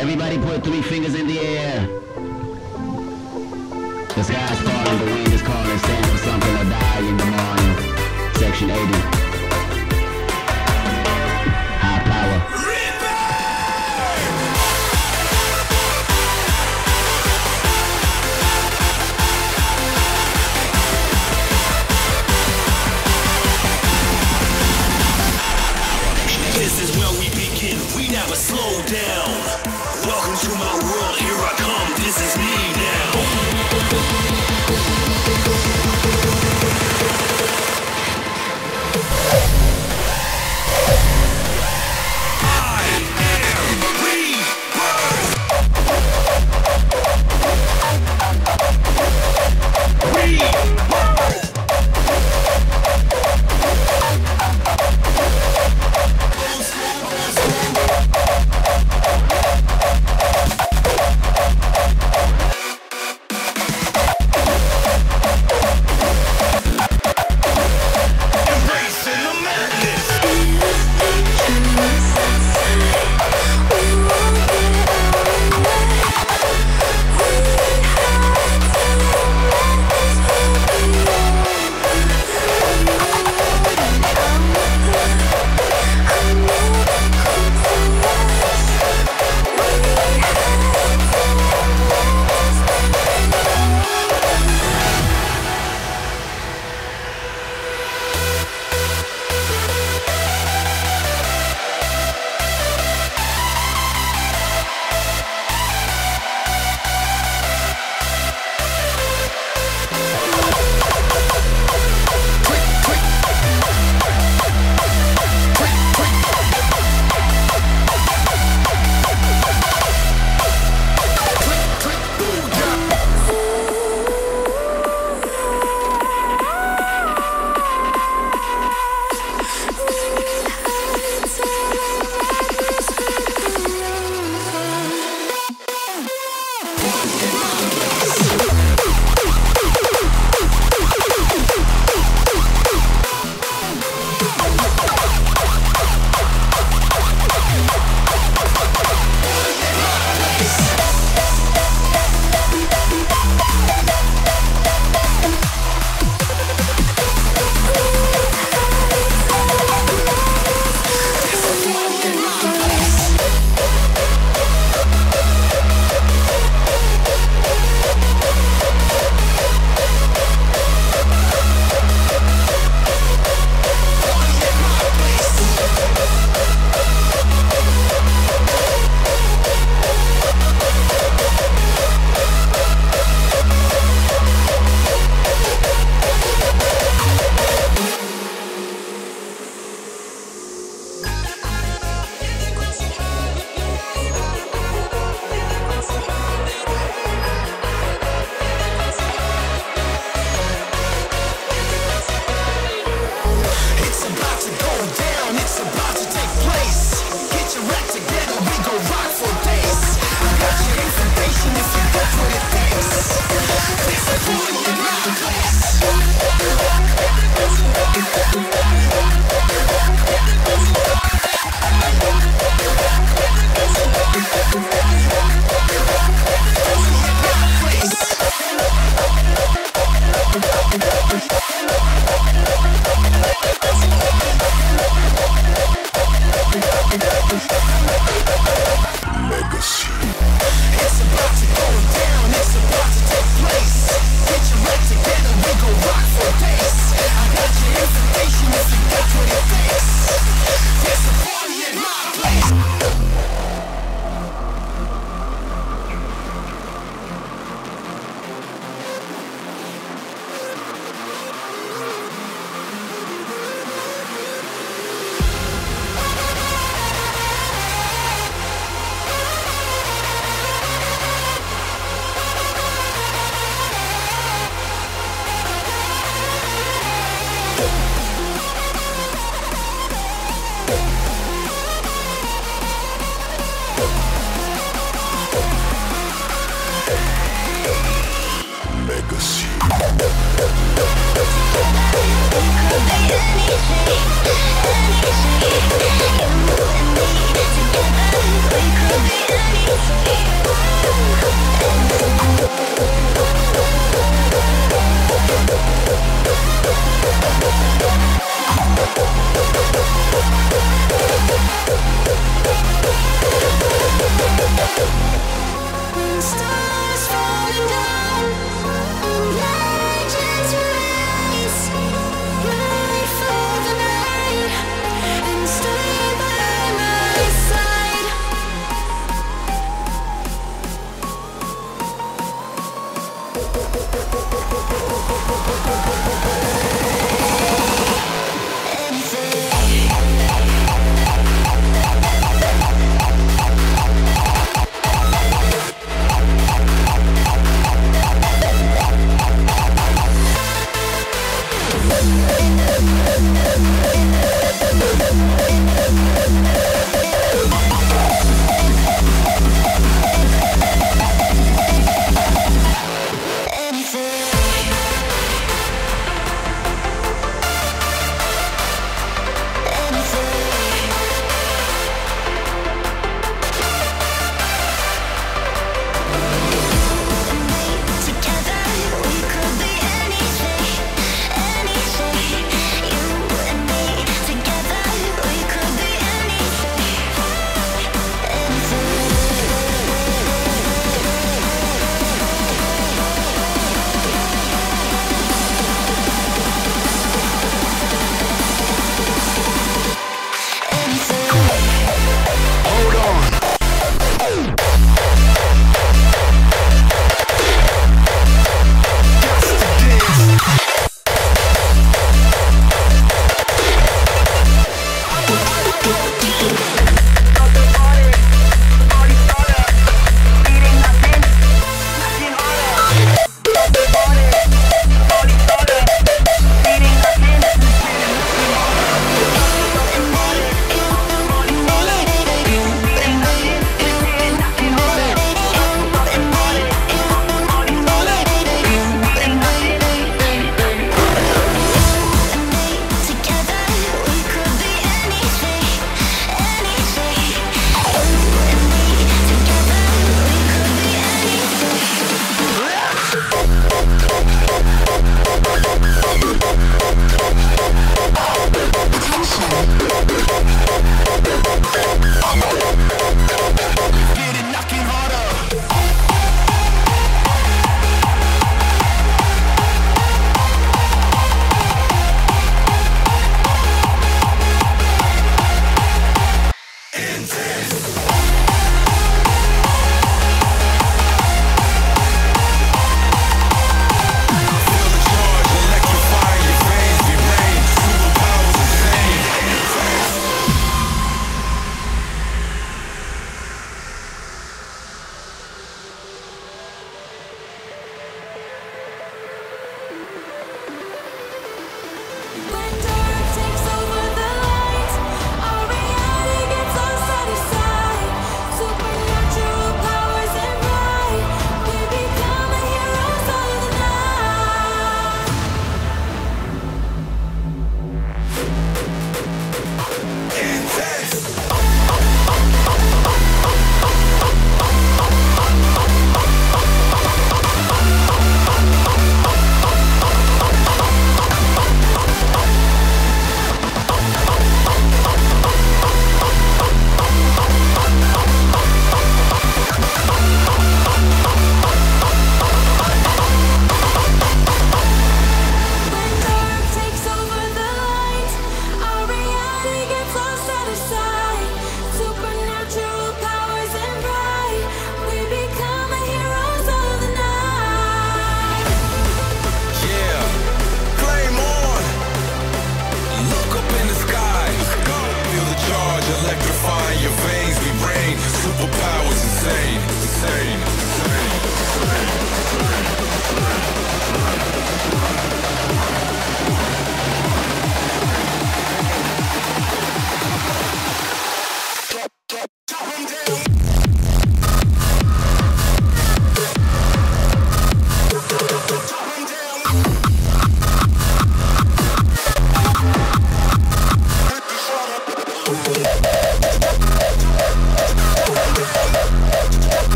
Everybody put three fingers in the air. The sky's falling, the wind is calling, stand for something or die in the morning. Section 80. High power. This is where we begin. We never slow down.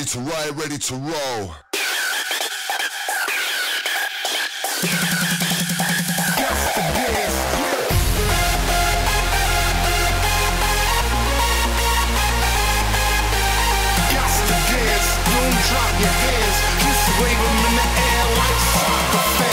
ready to ride, ready to roll. Drop your hands, just wave them in the air like soccer fans.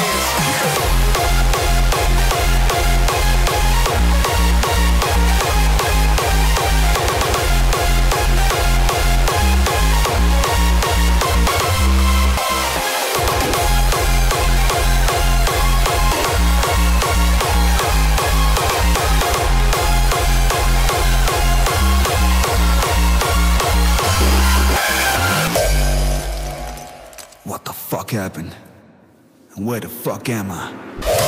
fuck happened? And where the fuck am I?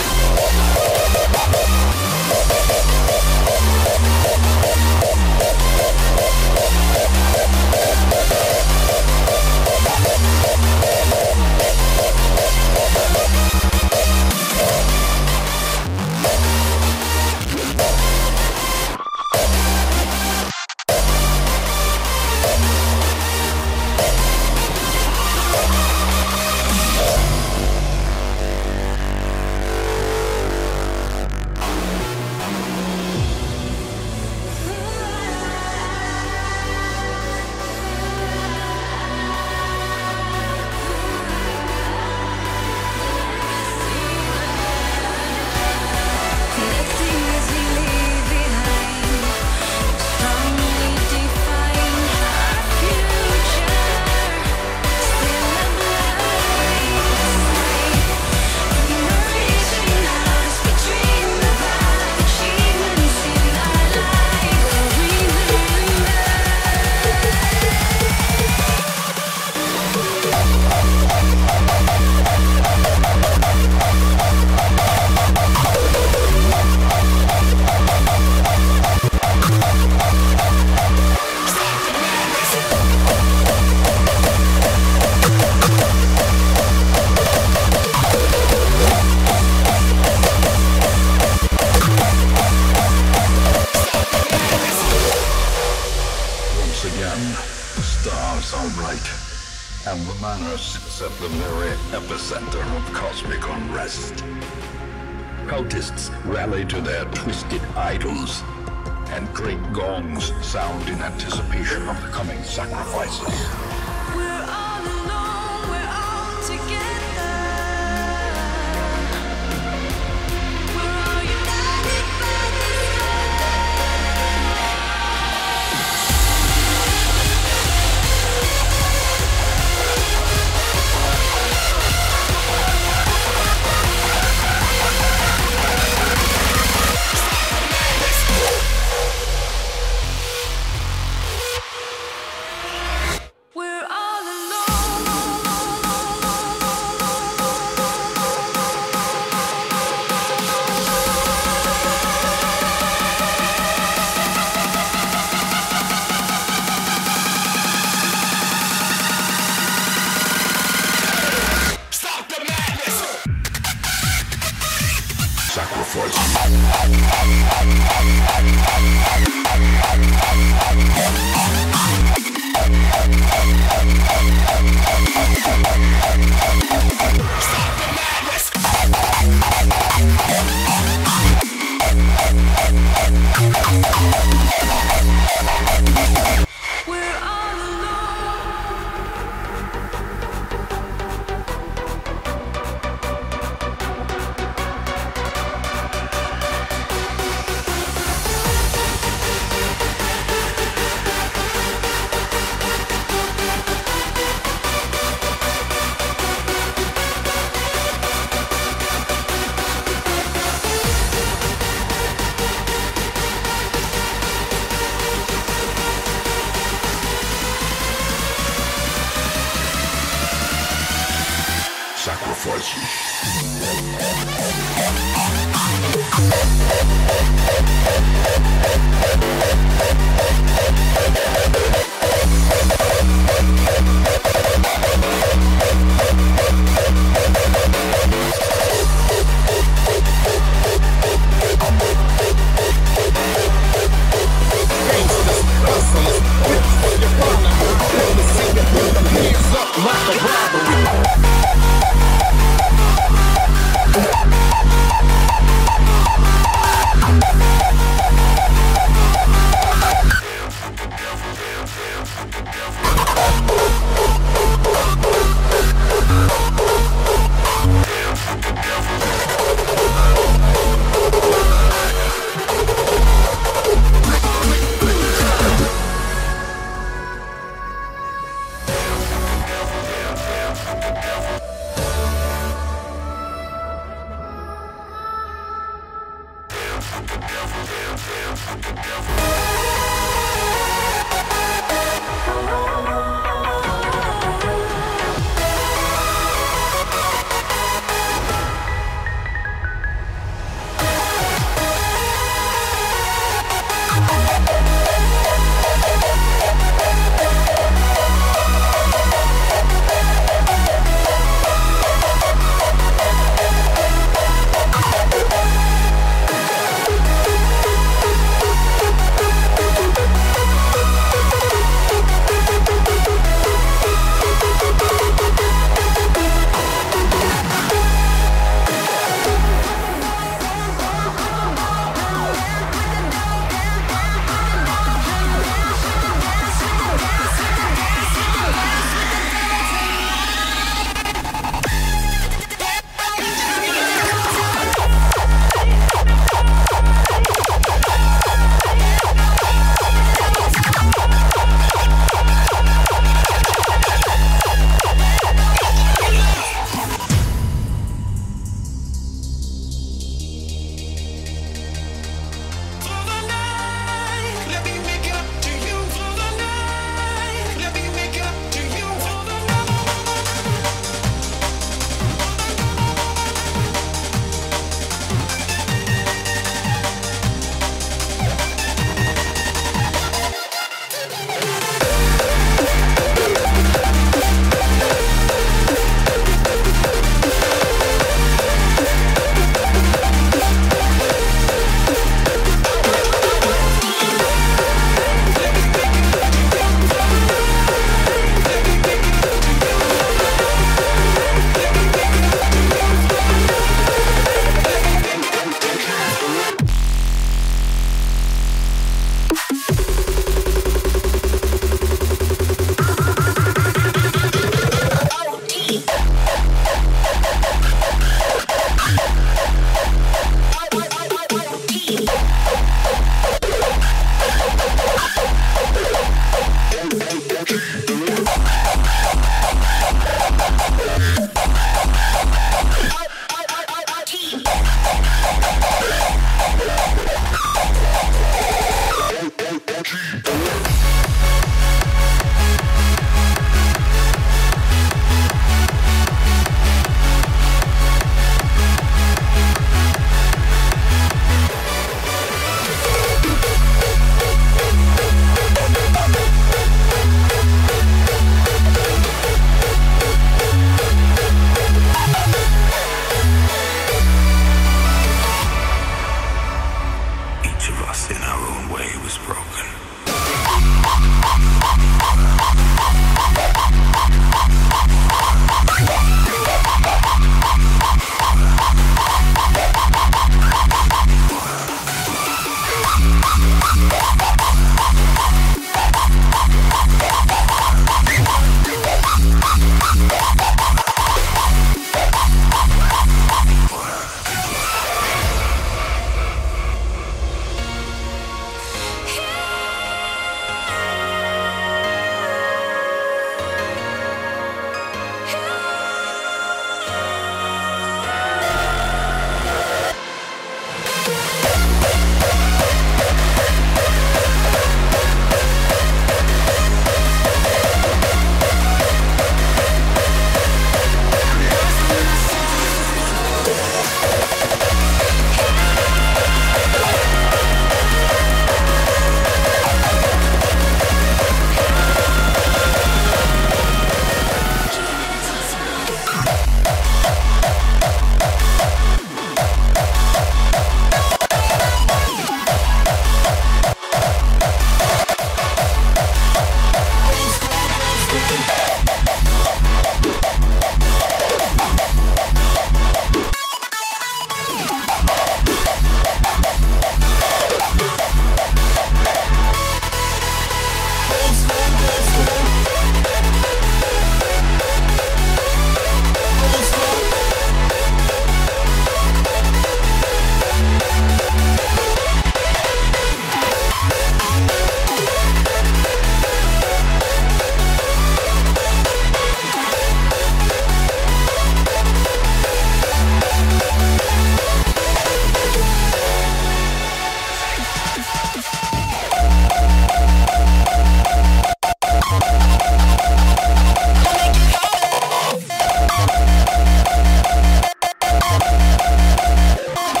Damage control.